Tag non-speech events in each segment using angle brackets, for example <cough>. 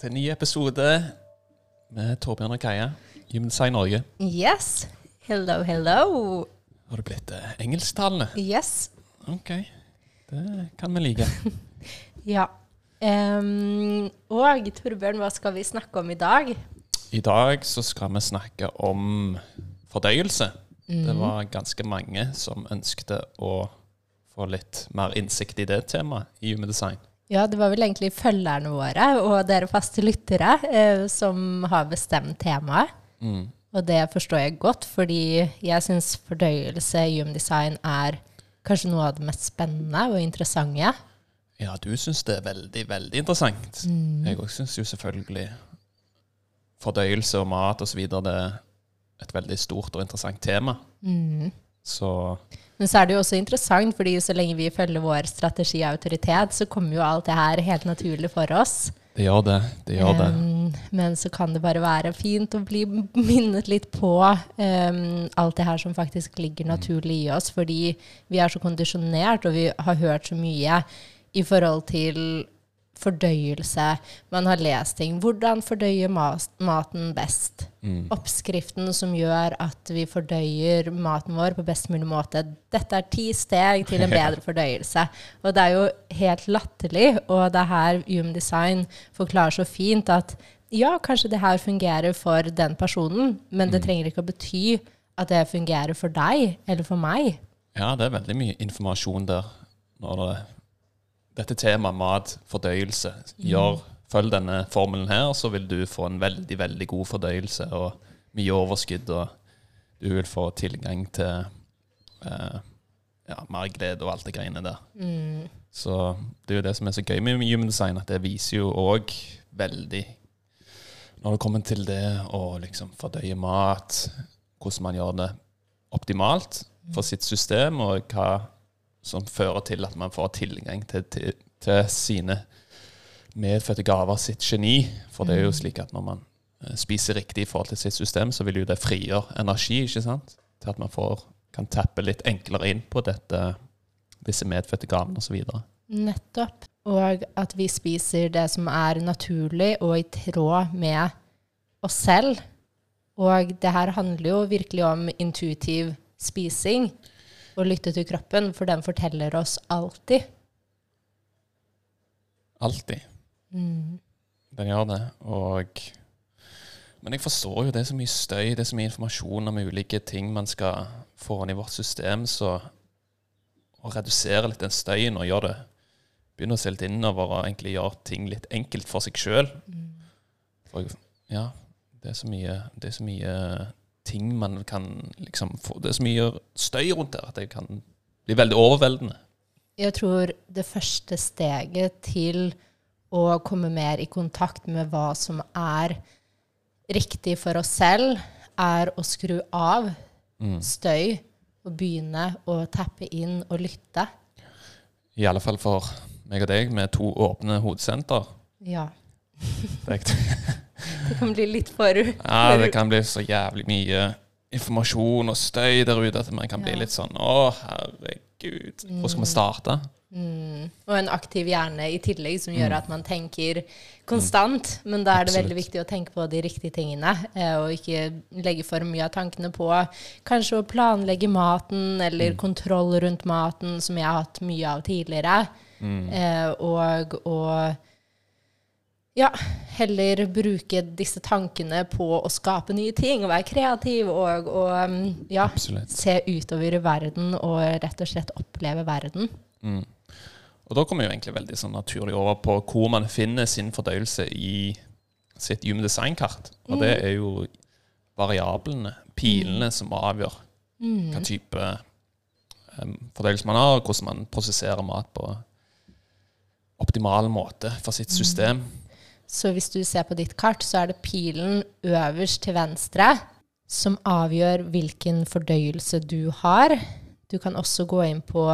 til en ny episode med Torbjørn og Kaja. Human Design Norge. Yes. Hello, hello. Har du blitt eh, engelsktalende? Yes. Ok, det kan vi like. <laughs> Ja. Em, og Torbjørn, hva skal vi snakke om i dag? I dag så skal vi snakke om fordøyelse. Det var ganske mange som ønskte å få litt mer innsikt i det temaet i Human Design. Ja, det var vel egentlig følgerne våre og dere faste lyttere eh, som har bestemt temaet. Mm. Og det forstår jeg godt, fordi jeg syns fordøyelse i human design er kanskje noe av det mest spennende og interessante. Ja, du syns det er veldig, veldig interessant. Jeg òg syns jo selvfølgelig fordøyelse og mat osv. det er et veldig stort og interessant tema. Så Men så er det jo også interessant, fordi så lenge vi følger vår strategi og autoritet, så kommer jo alt det her helt naturlig for oss. det gjør det. Det gjør det. Um, men så kan det bare være fint å bli minnet litt på um, alt det her som faktisk ligger naturlig i oss, fordi vi er så kondisjonert, og vi har hørt så mye i forhold til fordøyelse. Man har lest ting. Hvordan fordøye maten best? Mm. Oppskriften som gjør at vi fordøyer maten vår på best mulig måte. Dette er ti steg til en <laughs> bedre fordøyelse. Og det er jo helt latterlig, og det er her Human Design forklarer så fint at ja, kanskje det her fungerer for den personen, men det trenger ikke å bety at det fungerer for deg eller for meg. Ja, det er veldig mye informasjon der. Når det, dette temaet mat, fordøyelse, gjør, følg denne formelen her, så vil du få en veldig, veldig god fordøyelse og mye overskudd, og du vil få tilgang til eh, ja, mer glede og alt det greiene der. Så det er jo det som er så gøy med human design, at det viser jo òg veldig Når det kommer til det å liksom fordøye mat, hvordan man gjør det optimalt for sitt system, og hva som fører til at man får tilgang til, til, til sine medfødte gaver, sitt geni. For det er jo slik at når man eh, spiser riktig i forhold til sitt system, så vil jo det frigjøre energi, ikke sant? Til at man får, kan tappe litt enklere inn på dette, disse medfødte gavene osv. Nettopp. Og at vi spiser det som er naturlig og i tråd med oss selv. Og det her handler jo virkelig om intuitiv spising. Å lytte til kroppen, for den forteller oss alltid. Alltid. Den gjør det. Og Men jeg forstår jo det er så mye støy, det er så mye informasjon om ulike ting man skal få inn i vårt system, så å redusere litt den støyen og gjøre det Begynne å se litt innover og egentlig gjøre ting litt enkelt for seg sjøl. For ja, det er så mye Det er så mye ting man kan liksom få Det er så mye støy rundt der at det kan bli veldig overveldende. Jeg tror det første steget til å komme mer i kontakt med hva som er riktig for oss selv, er å skru av støy og begynne å tappe inn og lytte. I alle fall for meg og deg med to åpne hodesenter. Ja. <laughs> Det, kan bli litt for ja, det kan bli så jævlig mye informasjon og støy der ute at man kan bli litt sånn Å, herregud, hvor skal vi starte? Mm. Og en aktiv hjerne i tillegg, som gjør at man tenker konstant. Men da er det veldig viktig å tenke på de riktige tingene, eh, og ikke legge for mye av tankene på kanskje å planlegge maten, eller kontroll rundt maten, som jeg har hatt mye av tidligere. mm. og å ja, heller bruke disse tankene på å skape nye ting, og være kreativ, og, og um, ja, Absolutt. se utover verden, og rett og slett oppleve verden. Mm. Og da kommer vi jo egentlig veldig sånn naturlig over på hvor man finner sin fordøyelse i sitt human design-kart. Og det er jo variablene, pilene, som avgjør hva type um, fordøyelse man har, og hvordan man prosesserer mat på optimal måte for sitt system. Så hvis du ser på ditt kart, så er det pilen øverst til venstre som avgjør hvilken fordøyelse du har. Du kan også gå inn på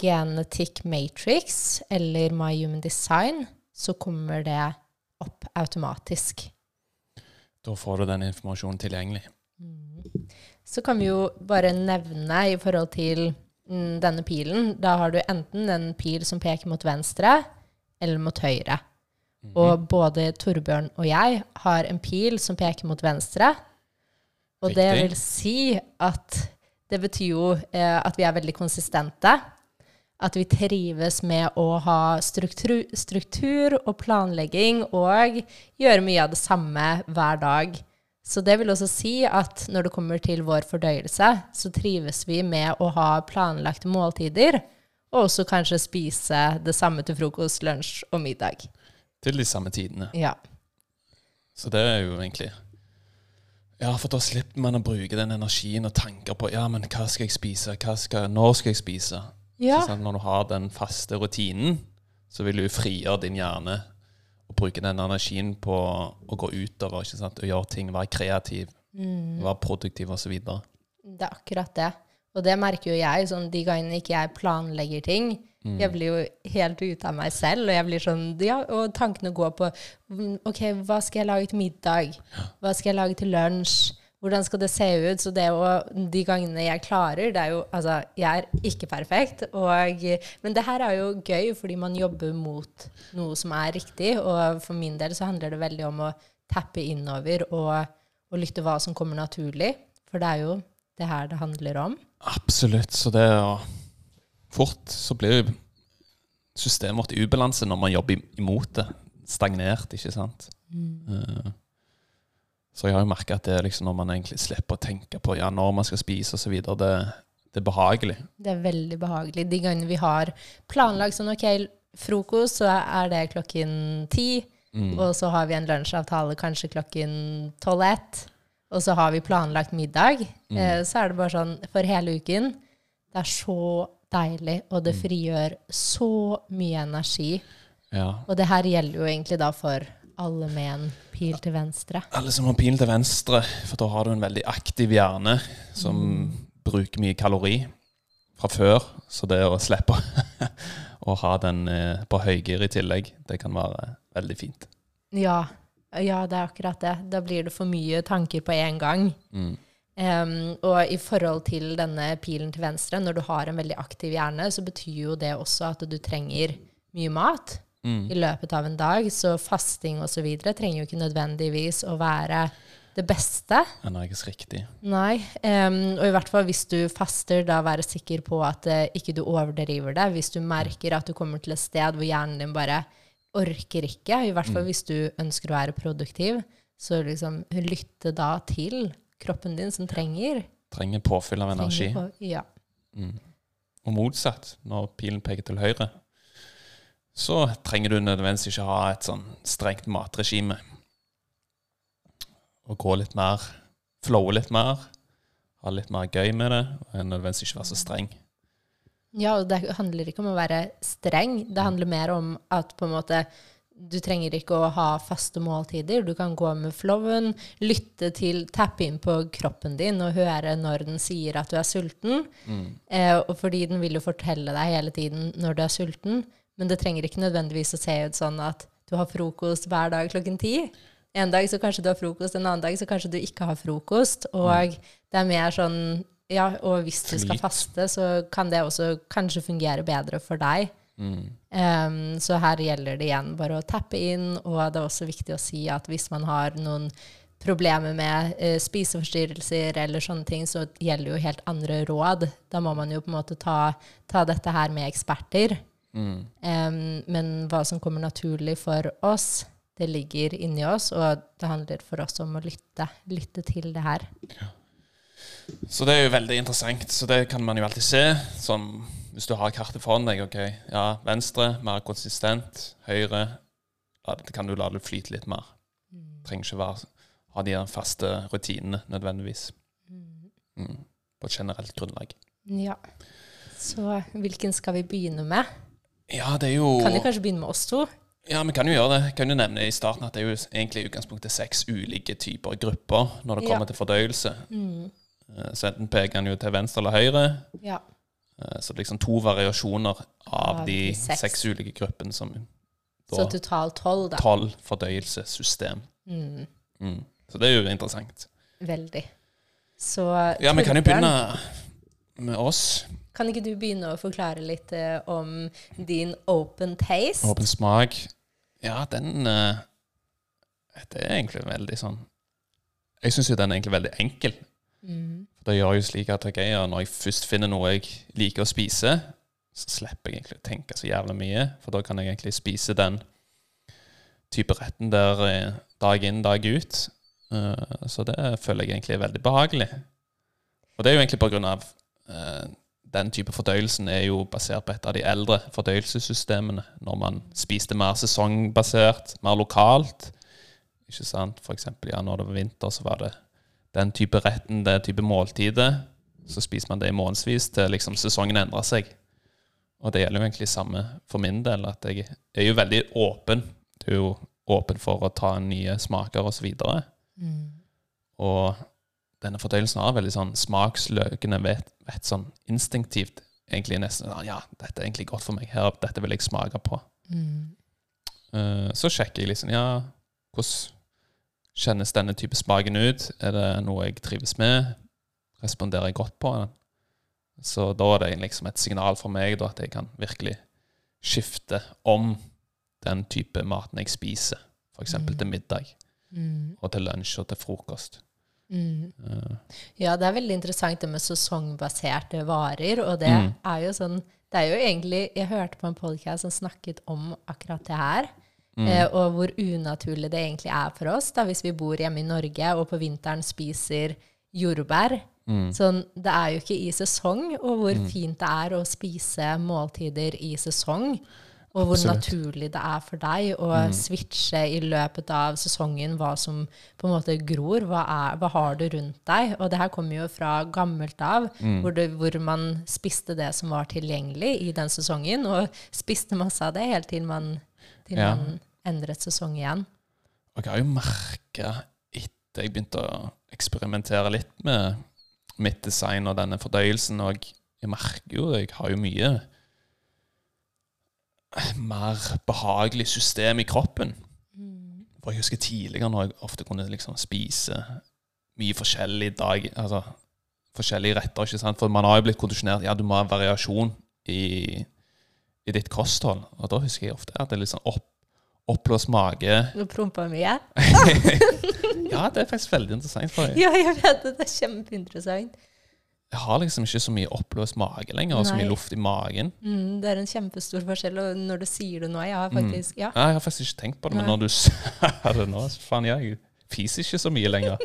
Genetic Matrix eller My Human Design, så kommer det opp automatisk. Da får du den informasjonen tilgjengelig. Så kan vi jo bare nevne i forhold til mm, denne pilen Da har du enten en pil som peker mot venstre, eller mot høyre. Og både Torbjørn og jeg har en pil som peker mot venstre. Og det vil si at det betyr jo eh, at vi er veldig konsistente. At vi trives med å ha struktur, struktur og planlegging og gjøre mye av det samme hver dag. Så det vil også si at når det kommer til vår fordøyelse, så trives vi med å ha planlagte måltider, og også kanskje spise det samme til frokost, lunsj og middag. Til de samme tidene. Ja. Så det er jo egentlig Ja, for da slipper man å bruke den energien og tanker på Ja, men hva skal jeg spise? Hva skal, når skal jeg spise? Ja. Så sant, når du har den faste rutinen, så vil du frigjøre din hjerne og bruke den energien på å gå utover ikke sant? og gjøre ting, være kreativ, være produktiv osv. Det er akkurat det. Og det merker jo jeg, sånn de gangene ikke jeg planlegger ting. Jeg blir jo helt ute av meg selv, og jeg blir sånn, ja, og tankene går på mm, OK, hva skal jeg lage til middag? Hva skal jeg lage til lunsj? Hvordan skal det se ut? Så det å, de gangene jeg klarer, det er jo Altså, jeg er ikke perfekt, og, men det her er jo gøy fordi man jobber mot noe som er riktig, og for min del så handler det veldig om å tappe innover og, og lytte hva som kommer naturlig, for det er jo det her det handler om. Absolutt. Så det er Fort så blir jo systemet vårt i ubalanse når man jobber imot det. Stagnert, ikke sant. Mm. så jeg har jo merka at det er liksom når man egentlig slipper å tenke på ja, når man skal spise osv., det, det er behagelig. Det er veldig behagelig. De gangene vi har planlagt sånn OK, frokost, så er det klokken ti. Og så har vi en lunsjavtale kanskje klokken tolv-ett. Og så har vi planlagt middag. Eh, så er det bare sånn for hele uken. Det er så deilig, og det frigjør så mye energi. Ja. Og det her gjelder jo egentlig da for alle med en pil til venstre. Alle som har pil til venstre, for da har du en veldig aktiv hjerne som bruker mye kalori fra før. Så det å slippe <laughs> å ha den eh, på høygir i tillegg, det kan være veldig fint. Ja, ja, det er akkurat det. Da blir det for mye tanker på en gang. Em, og i forhold til denne pilen til venstre, når du har en veldig aktiv hjerne, så betyr jo det også at du trenger mye mat i løpet av en dag. Så fasting osv. trenger jo ikke nødvendigvis å være det beste. Ernæringsriktig. Nei. Um, og i hvert fall hvis du faster, da være sikker på at uh, ikke du overdriver det. Hvis du merker at du kommer til et sted hvor hjernen din bare orker ikke, i hvert fall hvis du ønsker å være produktiv, så liksom lytte da til kroppen din som trenger. Trenger påfyll av energi. på- ja. Og motsatt, når pilen peker til høyre, så trenger du nødvendigvis ikke ha et sånn strengt matregime. Og gå litt mer, flowe litt mer, ha litt mer gøy med det, og nødvendigvis ikke være så streng. Ja, og det handler ikke om å være streng. Det handler mer om at på en måte du trenger ikke å ha faste måltider. Du kan gå med flowen, lytte til, tappe inn på kroppen din og høre når den sier at du er sulten. Eh, og fordi den vil jo fortelle deg hele tiden når du er sulten. Men det trenger ikke nødvendigvis å se ut sånn at du har frokost hver dag klokken ti. En dag så kanskje du har frokost, en annen dag så kanskje du ikke har frokost. Og det er mer sånn Ja, og hvis du skal faste, så kan det også kanskje fungere bedre for deg. Um, så her gjelder det igjen bare å tappe inn, og det er også viktig å si at hvis man har noen problemer med uh, spiseforstyrrelser eller sånne ting, så gjelder jo helt andre råd. Da må man jo på en måte ta, ta dette her med eksperter. Um, men hva som kommer naturlig for oss, det ligger inni oss, og det handler for oss om å lytte, lytte til det her. Så det er jo veldig interessant. Så det kan man jo alltid se. Som hvis du har kartet foran deg. ok, ja, Venstre mer konsistent. Høyre ja, det, kan du la det flyte litt mer. Trenger ikke være, ha de faste rutinene nødvendigvis. Mm. På et generelt grunnlag. Ja. Så hvilken skal vi begynne med? Ja, det er jo Kan vi kanskje begynne med oss to? Ja, vi kan jo gjøre det. Jeg kan jo nevne i starten at det er jo egentlig i utgangspunktet seks ulike typer grupper når det kommer Ja. til fordøyelse. Mm. Eh, Så enten peker han jo til venstre eller høyre. Ja. Eh, Så det er liksom to variasjoner av Av de de seks. seks ulike gruppene som Så totalt tolv, da. tolv fordøyelsessystem. Mm. Mm. Så det er jo interessant. Veldig. Så Ja, vi kan jo begynne med oss. Kan ikke du begynne å forklare litt eh, om din open taste? Åpen smak. Ja, den Det er egentlig veldig sånn Jeg syns jo den er egentlig veldig enkel. Mm. For Det gjør jo slik at ok, ja, når jeg først finner noe jeg liker å spise, så slipper jeg egentlig å tenke så jævlig mye. For da kan jeg egentlig spise den type retten der eh, dag inn, dag ut. Eh, så det føler jeg egentlig er veldig behagelig. Og det er jo egentlig på grunn av eh, den type fordøyelsen er jo basert på et av de eldre fordøyelsessystemene. Når man spiste mer sesongbasert, mer lokalt. Ikke sant? For eksempel, ja, når det var vinter, så var det den type retten, det type måltidet. Så spiser man det i månedsvis til liksom sesongen endrer seg. Og det gjelder jo egentlig samme for min del, at jeg er jo veldig åpen. Du er jo åpen for å ta nye smaker osv. Og, Mm. og denne fordøyelsen har veldig sånn smaksløkende, vet, vet sånn instinktivt egentlig nesten sånn, Ja, dette er egentlig godt for meg. Her, dette vil jeg smake på. Mm. Uh, så sjekker jeg liksom Ja, hvordan kjennes denne type smaken ut? Er det noe jeg trives med? Responderer jeg godt på den? Så da er det liksom et signal for meg da, at jeg kan virkelig skifte om den type maten jeg spiser. F.eks. Mm. til middag, Mm. og til lunsj og til frokost. Mm. Uh. Ja, det er veldig interessant det med sesongbaserte varer, og det Mm. er jo sånn Det er jo egentlig Jeg hørte på en podcast som snakket om akkurat det her. Mm, Eh, og hvor unaturlig det egentlig er for oss da, hvis vi bor hjemme i Norge og på vinteren spiser jordbær. mm, Sånn, det er jo ikke i sesong, og hvor Mm. fint det er å spise måltider i sesong. Og hvor Absolutt. naturlig det er for deg å Mm. switche i løpet av sesongen hva som på en måte gror. Hva, er, hva har du rundt deg? Og det her kommer jo fra gammelt av, Mm. hvor, det, hvor man spiste det som var tilgjengelig i den sesongen, og spiste masse av det helt til man, til Ja. endret sesong igjen. Og jeg har jo merka etter jeg begynte å eksperimentere litt med mitt design og denne fordøyelsen, og jeg merker jo jeg har jo mye mer behagelig system i kroppen. For jeg husker tidligere når jeg ofte kunne liksom spise mye forskjellig dag, altså forskjellige retter, ikke sant? For man har jo blitt kondisjonert, ja, du må ha variasjon i, i ditt kosthold. Og da husker jeg ofte at det er litt sånn opp, oppblåst mage, Du prompa mye? Ja, det er faktisk veldig interessant. For deg. Ja, jeg vet det. Det er kjempeinteressant. jeg har liksom ikke så mye oppblåst mage lenger, og så mye luft i magen. Mm, det er en kjempestor forskjell, og når du sier det nå, jeg har faktisk Ja. Ja, jeg har faktisk ikke tenkt på det, men Nei. når du <laughs> sier det nå, så faen, jeg fiser ikke så mye lenger.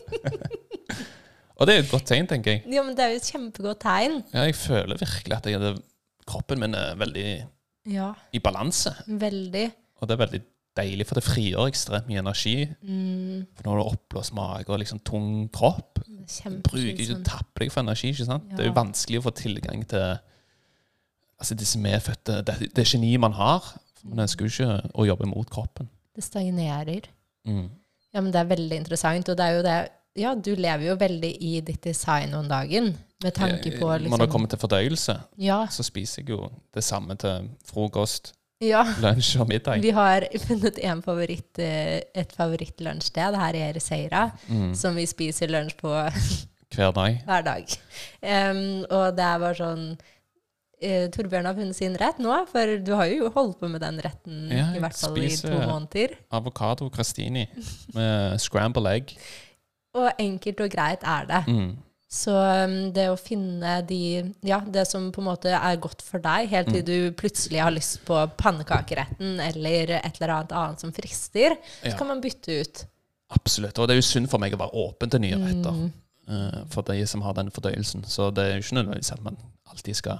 <laughs> og det er et godt tegn, tenker jeg. ja, men det er jo et kjempegodt tegn. Ja, jeg føler virkelig at jeg, det, kroppen min er veldig Ja, i balanse. veldig. Og det er veldig deilig, for det frigjør ekstremt mye energi. Mm, For når du har oppblåst mage og liksom tung kropp, er bruker du tapper deg for energi, ikke sant? Det er jo vanskelig å få tilgang til altså disse medfødte Det, det geniet man har. Man ønsker jo ikke å jobbe mot kroppen. Det stagnerer. Mm. Ja, men det er veldig interessant, og det er jo det Ja, du lever jo veldig i ditt design om dagen, med tanke på liksom. Når det kommer til fordøyelse, Ja. så spiser jeg jo det samme til frokost, ja. lunsj og middag. Vi har funnet en favoritt, eh, et favorittlunsjsted her i Ericeira, Mm. som vi spiser lunsj på <laughs> Hver dag. hver dag. Um, og det er bare sånn uh, Torbjørn har funnet sin rett nå, for du har jo holdt på med den retten Ja, i hvert fall i to måneder. Avokado crastini med scramble egg. Og enkelt og greit er det. Mm. Så um, det å finne de Ja, det som på en måte er godt for deg, helt Mm. til du plutselig har lyst på pannekakeretten eller et eller annet annet som frister, Ja. så kan man bytte ut. Absolutt. Og det er jo synd for meg å være åpen til nye retter. Mm. uh, for de som har den fordøyelsen. Så det er jo ikke nødvendigvis at man alltid skal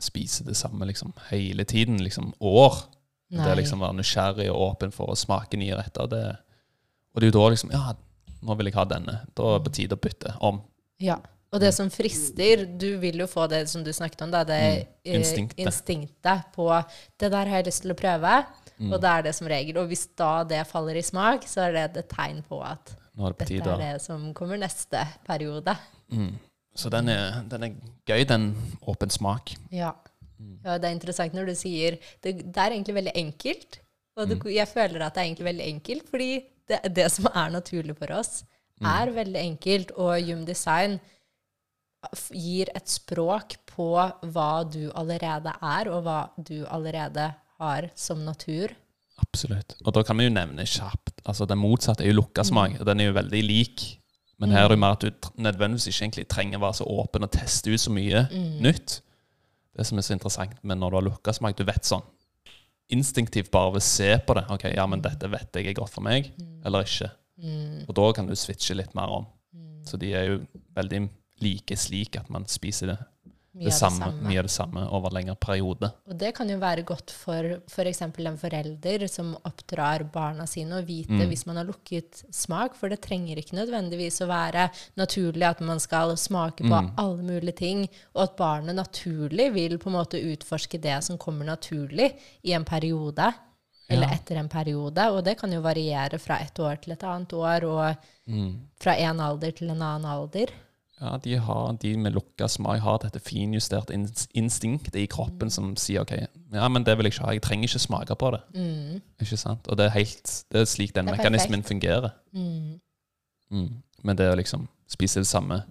spise det samme liksom, hele tiden, liksom år. Det å er liksom være nysgjerrig og åpen for å smake nye retter. Det, og det er jo da liksom Ja, nå vil jeg ha denne. Da er det på tide å bytte om. Ja. Og det som frister, du vil jo få det som du snakket om, da, det Mm. Instinktet. instinktet på Det der har jeg lyst til å prøve. Og det er det som regel. Og hvis da det faller i smak, så er det et tegn på at det på dette er det som kommer neste periode. Mm. Så den er, den er gøy, den åpen smak. Ja. Mm. ja. Det er interessant når du sier Det, det er egentlig veldig enkelt. Og Mm. det, jeg føler at det er egentlig veldig enkelt, fordi det, det som er naturlig for oss, Mm. Er veldig enkelt. Og Hume Design gir et språk på hva du allerede er, og hva du allerede har som natur. Absolutt. Og da kan vi jo nevne kjapt altså Den motsatte er jo lukka smak. og Den er jo veldig lik. Men her er det jo mer at du nødvendigvis ikke egentlig trenger å være så åpen og teste ut så mye nytt. Det som er så interessant med når du har lukka smak, du vet sånn instinktivt bare ved å se på det. Ok, ja, men dette vet jeg er godt for meg, eller ikke. Og da kan du switche litt mer om. Så de er jo veldig like slik at man spiser det, Mye det, samme, det samme. mye av det samme over lengre periode. Og det kan jo være godt for f.eks. en forelder som oppdrar barna sine, å vite Mm. hvis man har lukket smak, for det trenger ikke nødvendigvis å være naturlig at man skal smake på Mm. alle mulige ting, og at barnet naturlig vil på en måte utforske det som kommer naturlig i en periode, eller etter en periode, og det kan jo variere fra et år til et annet år, og Mm. fra en alder til en annen alder. Ja, de, har, de med lukka smak har dette finjusterte instinktet i kroppen som sier ok, ja, men det vil jeg ikke ha. Jeg trenger ikke smake på det. Mm. Ikke sant? Og det er, helt, det er slik den mekanismen fungerer. Mm. Mm. Men det å liksom spise det samme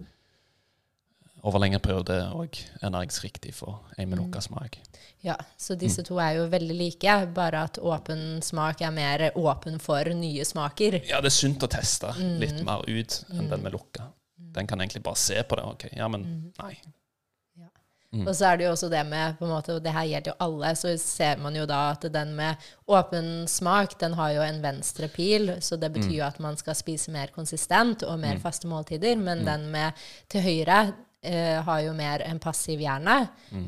over lengre periode er òg ernæringsriktig for en med lukka smak. Ja, så Mm. disse to er jo veldig like, bare at åpen smak er mer åpen for nye smaker. Ja, det er sunt å teste Mm. litt mer ut enn den med lukka. Den kan egentlig bare se på det. Ok, ja, men nei. Mm. Og så er det jo også det med på en måte, og det her gjelder jo alle, så ser man jo da at den med åpen smak, den har jo en venstre pil, så det betyr jo at man skal spise mer konsistent og mer faste måltider, men den med til høyre eh, har jo mer en passiv hjerne,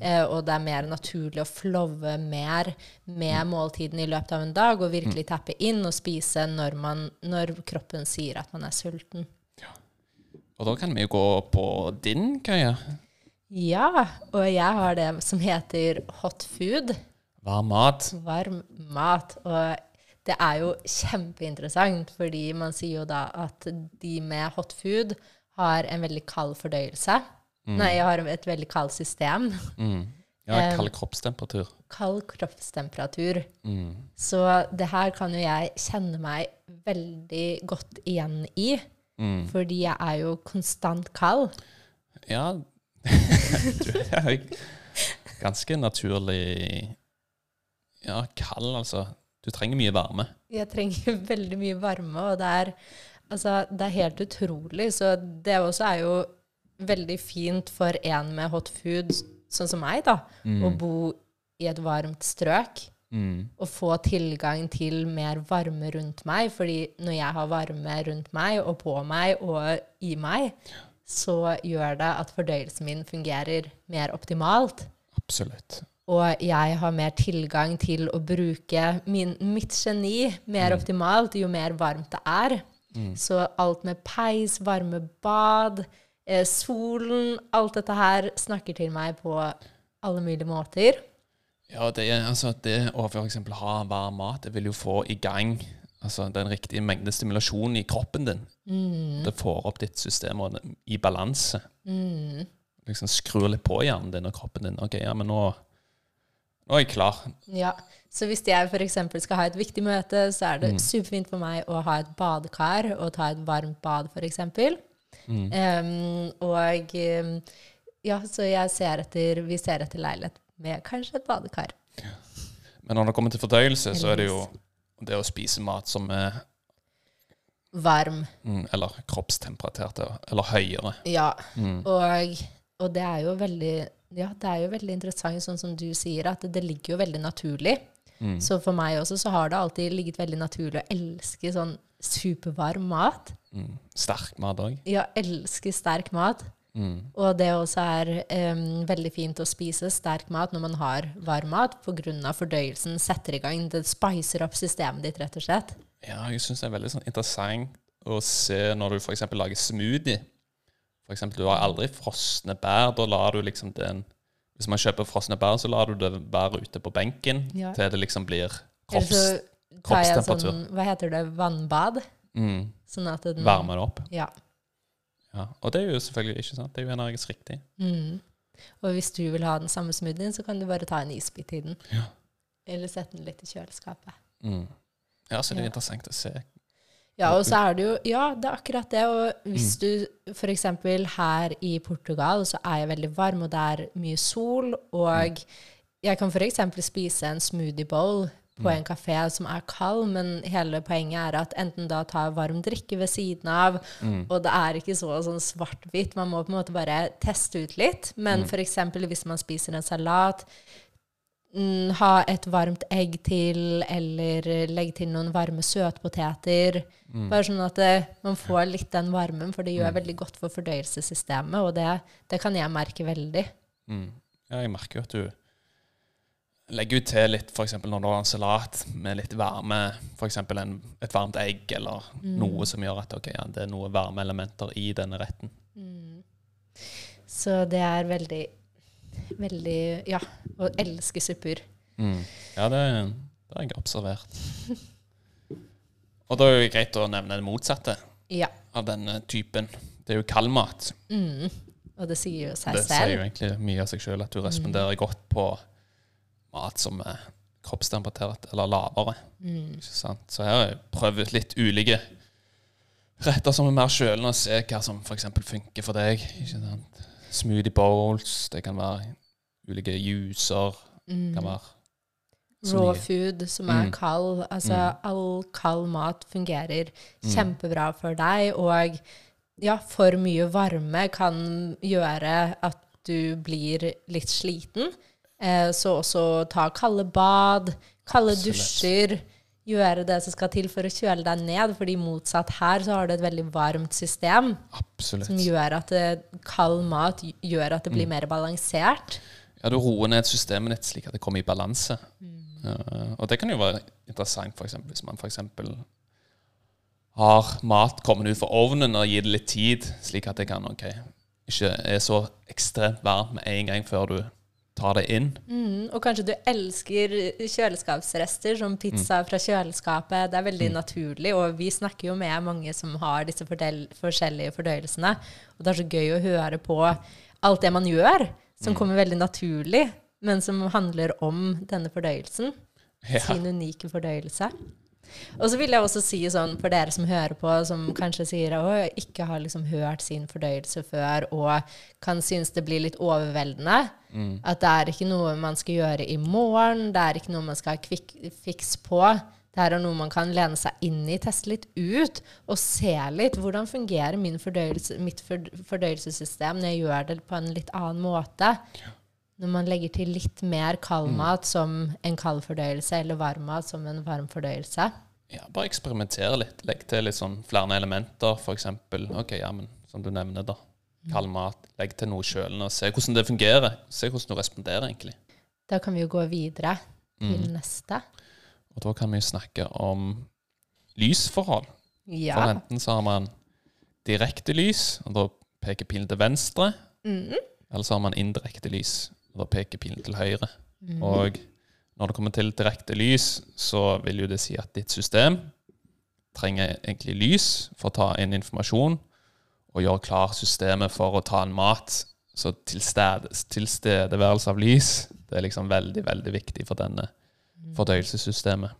eh, og det er mer naturlig å flove mer med måltiden i løpet av en dag, og virkelig tappe inn og spise når, man, når kroppen sier at man er sulten. Og da kan vi jo gå på din, køye. Ja, og jeg har det som heter hot food. Varm mat. Varm mat. Og det er jo kjempeinteressant, fordi man sier jo da at de med hot food har en veldig kald fordøyelse. Nei, jeg har et veldig kaldt system. Mm. Ja, kald kroppstemperatur. Kald kroppstemperatur. Mm. Så det her kan jo jeg kjenne meg veldig godt igjen i. Mm. Fordi jeg er jo konstant kald. Ja, <laughs> du er jo ganske naturlig Ja, kald, altså. Du trenger mye varme. Jeg trenger veldig mye varme, og det er, altså, det er helt utrolig. Så det også er jo veldig fint for en med hot food, sånn som meg, da, å bo i et varmt strøk. Mm. Og få tilgang til mer varme rundt meg. fordi når jeg har varme rundt meg og på meg og i meg, så gjør det at fordøyelsen min fungerer mer optimalt. Absolutt. Og jeg har mer tilgang til å bruke min, mitt geni mer optimalt jo mer varmt det er. Så alt med peis, varme bad, solen, alt dette her snakker til meg på alle mulige måter. Ja, det, altså, det å eksempel ha varm mat, det vil jo få i gang altså, den riktige mengde stimulasjon i kroppen din. Det får opp ditt system i balanse. Liksom skrur litt på hjernen din og kroppen din. Ok, ja, men nå, nå er jeg klar. Ja, Så hvis jeg f.eks. skal ha et viktig møte, så er det superfint for meg å ha et badekar og ta et varmt bad, f.eks. Um, og ja, så jeg ser etter, vi ser etter leilighet med kanskje et badekar. Men når det kommer til fordøyelse, så er det jo det å spise mat som er Varm. mm, Eller kroppstemperatert, eller høyere. Ja. Og, og det er jo veldig ja, det er jo veldig interessant, sånn som du sier, at det ligger jo veldig naturlig. Så for meg også så har det alltid ligget veldig naturlig å elske sånn supervarm mat. Mm. Sterk mat òg. Ja, elsker sterk mat. Mm. Og det også er um, veldig fint å spise sterk mat når man har varm mat, pga. fordøyelsen setter i gang. Det spicer opp systemet ditt, rett og slett. Ja, jeg syns det er veldig sånn interessant å se når du f.eks. lager smoothie. For eksempel, du har aldri frosne bær. Da lar du liksom den Hvis man kjøper frosne bær, så lar du det være ute på benken Ja. til det liksom blir Kropps, tar jeg sånn, hva heter det, vannbad. mm, Sånn at den Varmer det opp. Ja. Ja. Og det er jo selvfølgelig ikke sant. Det er jo energisk riktig. Mm. Og hvis du vil ha den samme smoothien, så kan du bare ta en isbit i den. Ja. Eller sette den litt i kjøleskapet. Mm. Ja, så det er Ja. interessant å se. Ja, og så er det jo Ja, det er akkurat det. Og hvis Mm. du f.eks. her i Portugal, så er jeg veldig varm, og det er mye sol, og Mm. jeg kan f.eks. spise en smoothie bowl på Mm. en kafé som er kald, men hele poenget er at enten da ta varm drikke ved siden av, Mm. og det er ikke så sånn svart-hvitt, man må på en måte bare teste ut litt. Men Mm. f.eks. hvis man spiser en salat, mm, ha et varmt egg til, eller legg til noen varme søtpoteter. Mm. Bare sånn at det, man får litt den varmen, for det gjør Mm. veldig godt for fordøyelsessystemet, og det, det kan jeg merke veldig. Mm. Ja, jeg merker jo at du legger ut til litt, f.eks. når du har en salat med litt varme, f.eks. et varmt egg, eller Mm. noe som gjør at okay, ja, det er noen varme elementer i denne retten. Så det er veldig, veldig Ja, å elske supper. Mm. Ja, det, det har jeg observert. <laughs> Og da er det greit å nevne det motsatte Ja. av denne typen. Det er jo kaldmat. Mm. Og det sier jo seg selv. Det sier jo egentlig mye av seg sjøl, at du responderer godt på mat som er kroppstemperatert eller lavere. Mm. Så her har jeg prøvd litt ulike retter som er mer kjølende, og se hva som f.eks. funker for deg. Smoothie bowls, det kan være ulike juicer. Det kan Mm. være Raw food som er Mm. kald. Altså, Mm. all kald mat fungerer Mm. kjempebra for deg, og ja, for mye varme kan gjøre at du blir litt sliten. Eh, så også ta kalde bad, kalde dusjer. Gjøre det som skal til for å kjøle deg ned, fordi motsatt her så har du et veldig varmt system Absolutt. som gjør at det, kald mat gjør at det blir Mm. mer balansert. Ja, du roer ned systemet ditt slik at det kommer i balanse. Mm. Uh, og det kan jo være interessant for eksempel, hvis man f.eks. har mat kommet ut fra ovnen og gir det litt tid, slik at det kan ok, ikke er så ekstremt varmt med en gang før du tar det inn. Mm, og kanskje du elsker kjøleskapsrester som pizza fra kjøleskapet. Det er veldig naturlig, og vi snakker jo med mange som har disse forskjellige fordøyelsene. Og det er så gøy å høre på alt det man gjør, som kommer veldig naturlig, men som handler om denne fordøyelsen. Ja. Sin unike fordøyelse. Og så vil jeg også si sånn for dere som hører på, som kanskje sier at «Å, ikke har liksom hørt sin fordøyelse før, og kan synes det blir litt overveldende. Mm. At det er ikke noe man skal gjøre i morgen, det er ikke noe man skal ha fix på. Det her er noe man kan lene seg inn i, teste litt ut, og se litt hvordan fungerer min fordøyelse, mitt ford- fordøyelsessystem når jeg gjør det på en litt annen måte. Når man legger til litt mer kaldmat som en kald fordøyelse, eller varmmat som en varm fordøyelse. Ja, bare eksperimentere litt. Legg til litt sånn flere elementer, f.eks. Ok, ja, men som du nevner, da. Kald mat. Legg til noe kjølende, og se hvordan det fungerer. Se hvordan du responderer, egentlig. Da kan vi jo gå videre til Mm. neste. Og da kan vi snakke om lysforhold. Ja. For enten så har man direkte lys, og da peker pilen til venstre. Mm. Eller så har man indirekte lys, da peker pilen til høyre. Mm. Og når det kommer til direkte lys, så vil jo det si at ditt system trenger egentlig lys for å ta inn informasjon og gjøre klar systemet for å ta en mat. Så tilstedeværelse av lys det er liksom veldig, veldig viktig for denne fordøyelsessystemet.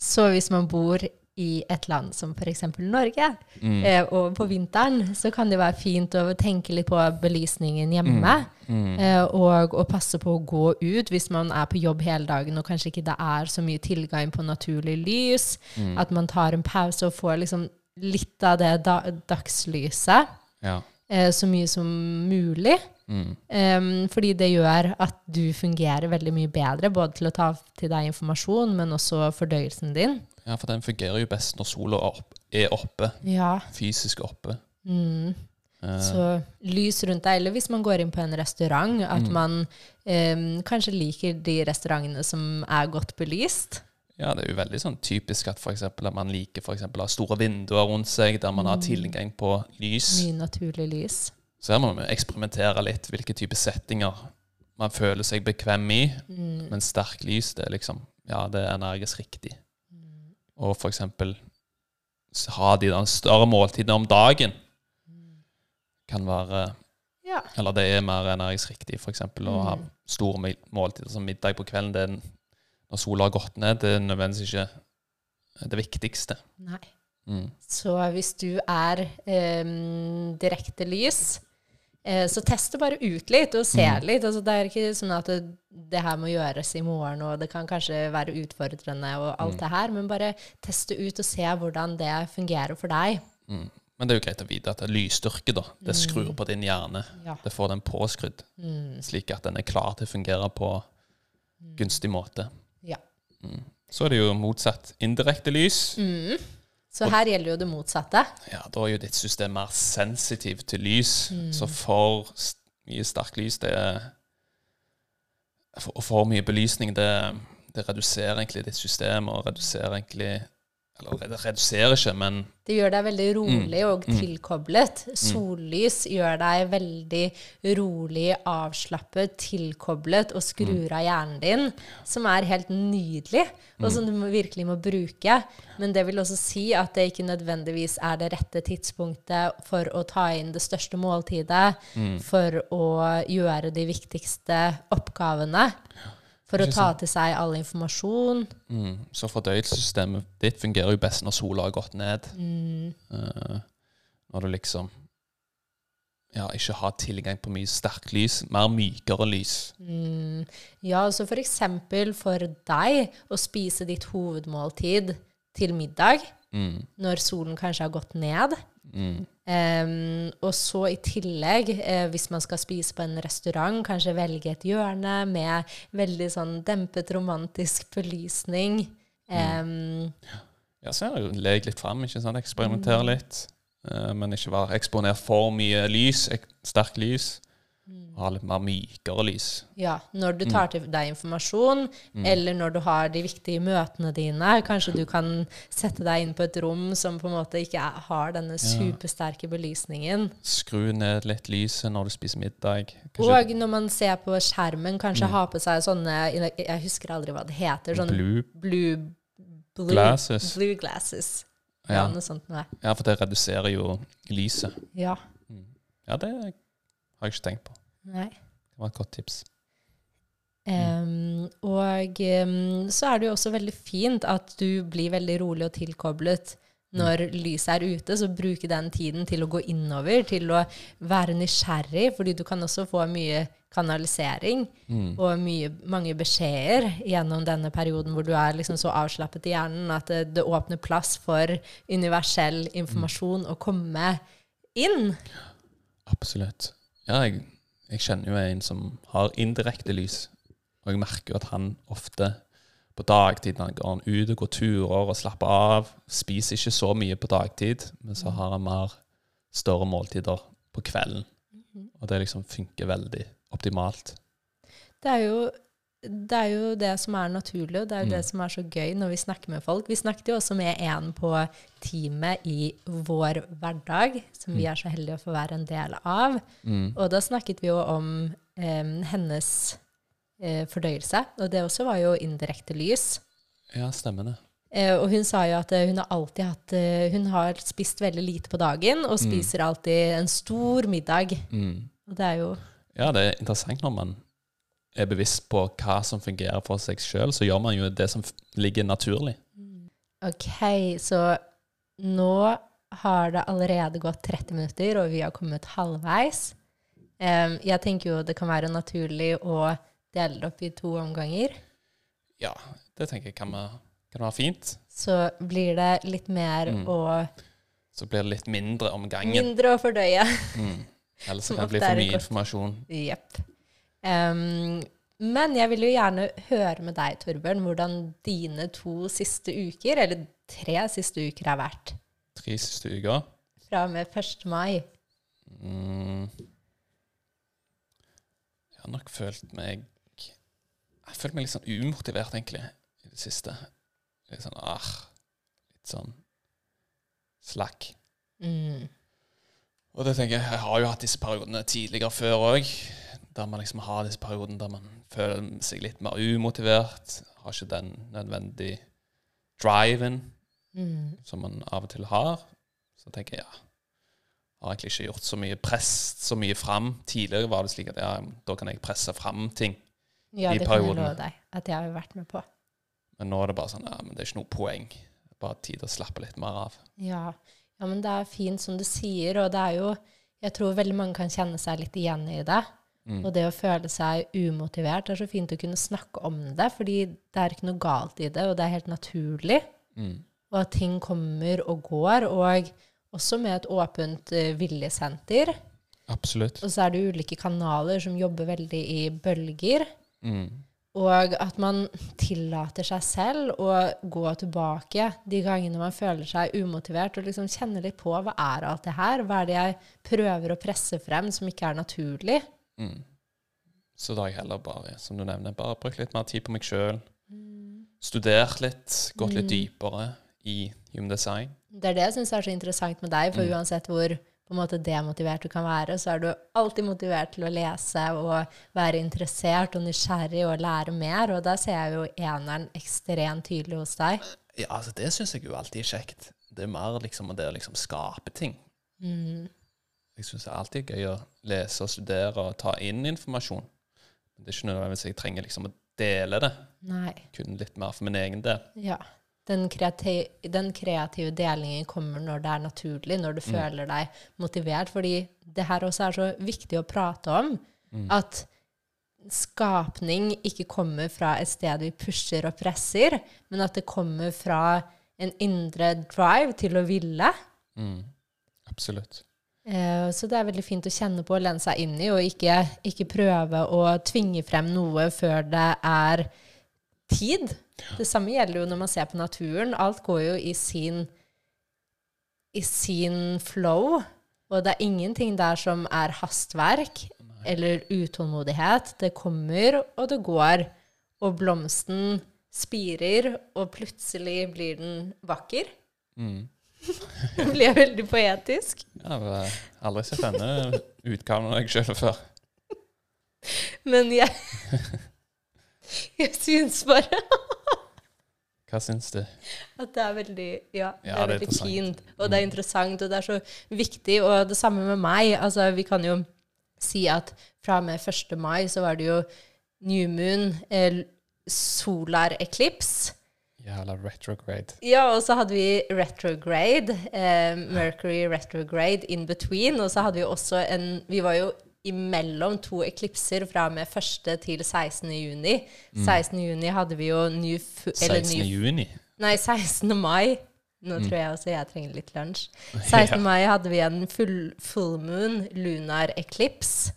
Så hvis man bor i et land som f.eks. Norge, Mm. eh, og på vinteren, så kan det være fint å tenke litt på belysningen hjemme. Mm. Eh, og, og passe på å gå ut hvis man er på jobb hele dagen og kanskje ikke det er så mye tilgang på naturlig lys. Mm. At man tar en pause og får liksom litt av det da, dagslyset. Ja. Eh, så mye som mulig. Mm. Em, fordi det gjør at du fungerer veldig mye bedre, både til å ta til deg informasjon, men også fordøyelsen din. Ja, for den fungerer jo best når sola er opp- er oppe, Ja. fysisk oppe. Mm. Eh, Så lys rundt deg, eller hvis man går inn på en restaurant, at Mm. man eh, kanskje liker de restaurantene som er godt belyst. Ja, det er jo veldig sånn typisk at, for eksempel, at man liker for eksempel, å ha store vinduer rundt seg, der man har tilgang på lys. Mye naturlig lys. Så her må vi eksperimentere litt hvilke type settinger man føler seg bekvem i. Mm. Men sterkt lys det er liksom ja, det ernæres riktig. Og eksempel ha de der større måltidene om dagen kan være Ja. Eller det er mer ernæringsriktig, f.eks. å ha Mm. store måltider som middag på kvelden. Det er, når sola har gått ned, det er nødvendigvis ikke det viktigste. Nei. Mm. Så hvis du er um, direkte lys, så test det bare ut litt og se Mm. litt. Altså, det er ikke sånn at det, det her må gjøres i morgen, og det kan kanskje være utfordrende og alt Mm. det her, men bare test det ut og se hvordan det fungerer for deg. Mm. Men det er jo greit å vite at det er lysstyrke, da. Det skrur på din hjerne. Ja. Det får den påskrudd, Mm. slik at den er klar til å fungere på gunstig måte. Ja. Mm. Så er det jo motsatt. Indirekte lys. Mm. Så her gjelder jo det motsatte. Ja, da er jo ditt system mer sensitiv til lys. Mm. Så for mye sterkt lys, det er for, for mye belysning, det, det reduserer egentlig ditt system, og reduserer egentlig Eller det reduserer ikke, men Det gjør deg veldig rolig og Mm. tilkoblet. Sollys gjør deg veldig rolig, avslappet, tilkoblet og skrur av hjernen din, som er helt nydelig, og som du virkelig må bruke. Men det vil også si at det ikke nødvendigvis er det rette tidspunktet for å ta inn det største måltidet, for å gjøre de viktigste oppgavene, for å ta til seg all informasjon. mm, så fordøyelsessystemet ditt fungerer jo best når sola har gått ned. Mm. Uh, når du liksom ja, ikke har tilgang på mye sterkt lys. Mer mykere lys. Mm, ja, så for eksempel for deg å spise ditt hovedmåltid til middag Mm, når solen kanskje har gått ned. Mm, Em, og så i tillegg, eh, hvis man skal spise på en restaurant, kanskje velge et hjørne med veldig sånn dempet romantisk belysning. Em, Ja, så er det jo leg litt fram, ikke sant? eksperimentere litt. Uh, men ikke være eksponert for mye lys, ek sterk lys. Ha litt mer mykere lys. ja, når du tar til deg informasjon, eller når du har de viktige møtene dine, kanskje du kan sette deg inn på et rom som på en måte ikke har denne supersterke belysningen. Skru ned litt lyset når du spiser middag. Og når man ser på skjermen, kanskje ha på seg sånne Jeg husker aldri hva det heter. Sånn blue blue, blue Glasses. Blue glasses. Ja, ja. noe sånt ja, for det reduserer jo lyset. Ja. Ja, det har jeg ikke tenkt på. Nei. Det var et godt tips. Um, og um, så er det jo også veldig fint at du blir veldig rolig og tilkoblet når lyset er ute, så bruke den tiden til å gå innover, til å være nysgjerrig, fordi du kan også få mye kanalisering Mm. og mye, mange beskjeder gjennom denne perioden hvor du er liksom så avslappet i hjernen at det, det åpner plass for universell informasjon å komme inn. Absolutt. Ja, jeg, jeg kjenner jo en som har indirekte lys, og jeg merker jo at han ofte på dagtid når han går ut og går turer og slapper av, spiser ikke så mye på dagtid, men så har han mer større måltider på kvelden. Og det liksom funker veldig optimalt. Det er jo det, er jo det som er naturlig, og det er jo Mm. det som er så gøy når vi snakker med folk. Vi snakket jo også med en på teamet i Vår hverdag, som vi er så heldige å få være en del av. Mm. Og da snakket vi jo om eh, hennes eh, fordøyelse, og det også var jo indirekte lys. Ja, stemmer det. Eh, og hun sa jo at eh, hun har alltid hatt eh, Hun har spist veldig lite på dagen, og spiser alltid en stor middag. Mm. Og det er jo Ja, det er interessant når man er bevisst på hva som fungerer for seg sjøl, så gjør man jo det som ligger naturlig. Ok, så nå har det allerede gått 30 minutter, og vi har kommet halvveis. Um, jeg tenker jo det kan være naturlig å dele det opp i to omganger. Ja, det tenker jeg kan kan være fint. Så blir det litt mer Mm. å Så blir det litt mindre om gangen. mindre å fordøye. Mm. Ellers kan det bli for mye informasjon. Jepp. Em, men jeg vil jo gjerne høre med deg, Torbjørn, hvordan dine to siste uker, eller tre siste uker, har vært. Tre siste uker. Fra og med 1. mai. Mm. Jeg har nok følt meg Jeg har følt meg litt sånn umotivert, egentlig, i det siste. Litt sånn ah, Litt sånn slack. Mm. Og det tenker jeg, jeg har jo hatt disse periodene tidligere før òg. Der man liksom har disse periodene der man føler seg litt mer umotivert, har ikke den nødvendige driven Mm. som man av og til har. Så tenker jeg ja, har egentlig ikke gjort så mye press så mye fram. Tidligere var det slik at ja, da kan jeg presse fram ting. Ja, I det kan jeg love deg at jeg har vært med på. Men nå er det bare sånn ja, men det er ikke noe poeng. Det er bare tid å slappe litt mer av. Ja. ja, men det er fint som du sier, og det er jo Jeg tror veldig mange kan kjenne seg litt igjen i det. Mm. Og det å føle seg umotivert, det er så fint å kunne snakke om det, fordi det er ikke noe galt i det, og det er helt naturlig. Mm. Og at ting kommer og går, og også med et åpent uh, viljesenter. Absolutt. Og så er det ulike kanaler som jobber veldig i bølger. Mm. Og at man tillater seg selv å gå tilbake de gangene man føler seg umotivert, og liksom kjenne litt på hva er alt det her? Hva er det jeg prøver å presse frem som ikke er naturlig? Mm. Så da har jeg heller bare, som du nevner, bare brukt litt mer tid på meg sjøl. Studert litt, gått litt dypere i human design. Det er det jeg syns er så interessant med deg, for Mm. uansett hvor på en måte demotivert du kan være, så er du alltid motivert til å lese og være interessert og nysgjerrig og lære mer, og der ser jeg jo eneren ekstremt tydelig hos deg. Ja, altså Det syns jeg jo alltid er kjekt. Det er mer liksom det å liksom skape ting. Mm. Jeg syns det er alltid gøy å lese og studere og ta inn informasjon. Men det er ikke nødvendigvis jeg trenger liksom å dele det. Nei. Kun litt mer for min egen del. Ja. Den, kreati den kreative delingen kommer når det er naturlig, når du Mm. føler deg motivert. Fordi det her også er så viktig å prate om. Mm. At skapning ikke kommer fra et sted vi pusher og presser, men at det kommer fra en indre drive til å ville. Mm. Absolutt. Eh, Så det er veldig fint å kjenne på og lene seg inn i, og ikke, ikke prøve å tvinge frem noe før det er tid. Det samme gjelder jo når man ser på naturen. Alt går jo i sin, i sin flow, og det er ingenting der som er hastverk eller utålmodighet. Det kommer, og det går, og blomsten spirer, og plutselig blir den vakker. Mm. <laughs> Det blir veldig poetisk. Jeg har aldri sett denne utgaven av deg sjøl før. Men jeg <laughs> Jeg syns bare <laughs> Hva syns du? at det er veldig Ja, det Ja, er det er veldig fint. Og det er interessant, og det er så viktig. Og det samme med meg. Altså, vi kan jo si at fra og med 1. mai så var det jo new moon, eh, solar eclipse. Jævla retrograde. Ja, og så hadde vi retrograde, eh, Mercury retrograde in between, og så hadde vi også en Vi var jo imellom to eklipser fra og med 1. til 16. juni. 16. juni hadde vi jo ny, eller 16. ny juni. Nei, 16. mai. Nå tror jeg også jeg trenger litt lunsj. <laughs> 16. mai hadde vi en full, full moon, lunar eclipse.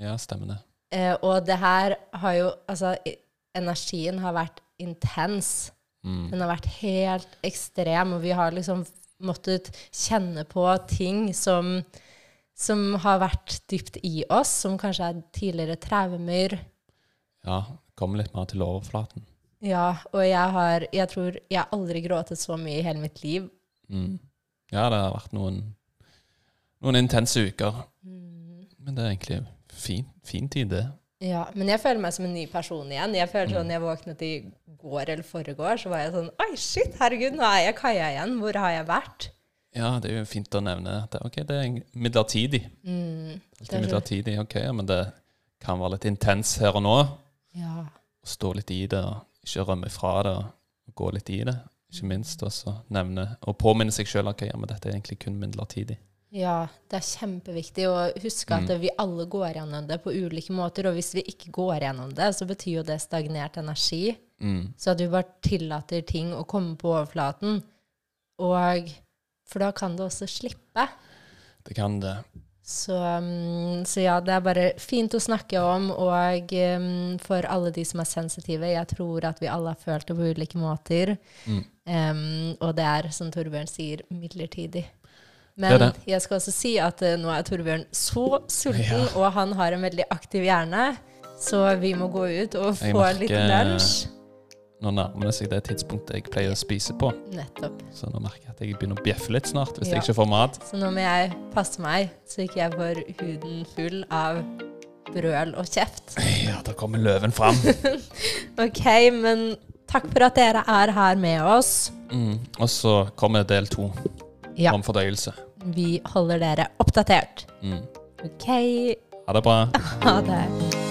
Ja, stemmer det. Eh, og det her har jo Altså, i- energien har vært intens. Mm. Den har vært helt ekstrem, og vi har liksom måttet kjenne på ting som, som har vært dypt i oss, som kanskje er tidligere traumer. Ja, kommer litt mer til overflaten. Ja, og jeg har Jeg tror jeg har aldri gråtet så mye i hele mitt liv. Mm. Ja, det har vært noen, noen intense uker. Mm. Men det er egentlig fin, fin tid, det. Ja, men jeg føler meg som en ny person igjen. Jeg føler Mm. sånn, jeg våknet i går eller foregår, så var jeg sånn Oi, shit, herregud, nå er jeg kaia igjen. Hvor har jeg vært? Ja, det er jo fint å nevne at det, ok, det er midlertidig. Mm, Det er midlertidig, ok, men det kan være litt intens her og nå. ja. Å stå litt i det, og ikke rømme fra det, og gå litt i det. Ikke minst også nevne, og påminne seg selv, ok, ja, men dette er egentlig kun midlertidig. Ja, det er kjempeviktig å huske at Mm. vi alle går gjennom det på ulike måter. Og hvis vi ikke går gjennom det, så betyr jo det stagnert energi. Mm. Så at vi bare tillater ting å komme på overflaten. Og For da kan det også slippe. Det kan det. Så, um, så ja, det er bare fint å snakke om, og um, for alle de som er sensitive, jeg tror at vi alle har følt det på ulike måter. Mm. Um, og det er, som Torbjørn sier, midlertidig. Men det det. jeg skal også si at uh, nå er Torbjørn så sulten, ja. og han har en veldig aktiv hjerne, så vi må gå ut og jeg få litt lunsj. Eh, nå nærmer det seg det tidspunktet jeg pleier å spise på. Nettopp. Så nå merker jeg at jeg begynner å bjeffe litt snart hvis ja. jeg ikke får mat. Så nå må jeg passe meg, så ikke jeg får huden full av brøl og kjeft. Ja, da kommer løven fram. <laughs> OK, men takk for at dere er her med oss. Mm, og så kommer del to ja. om fordøyelse. Vi holder dere oppdatert. Mm. OK. Ha det bra. <laughs> Ha det.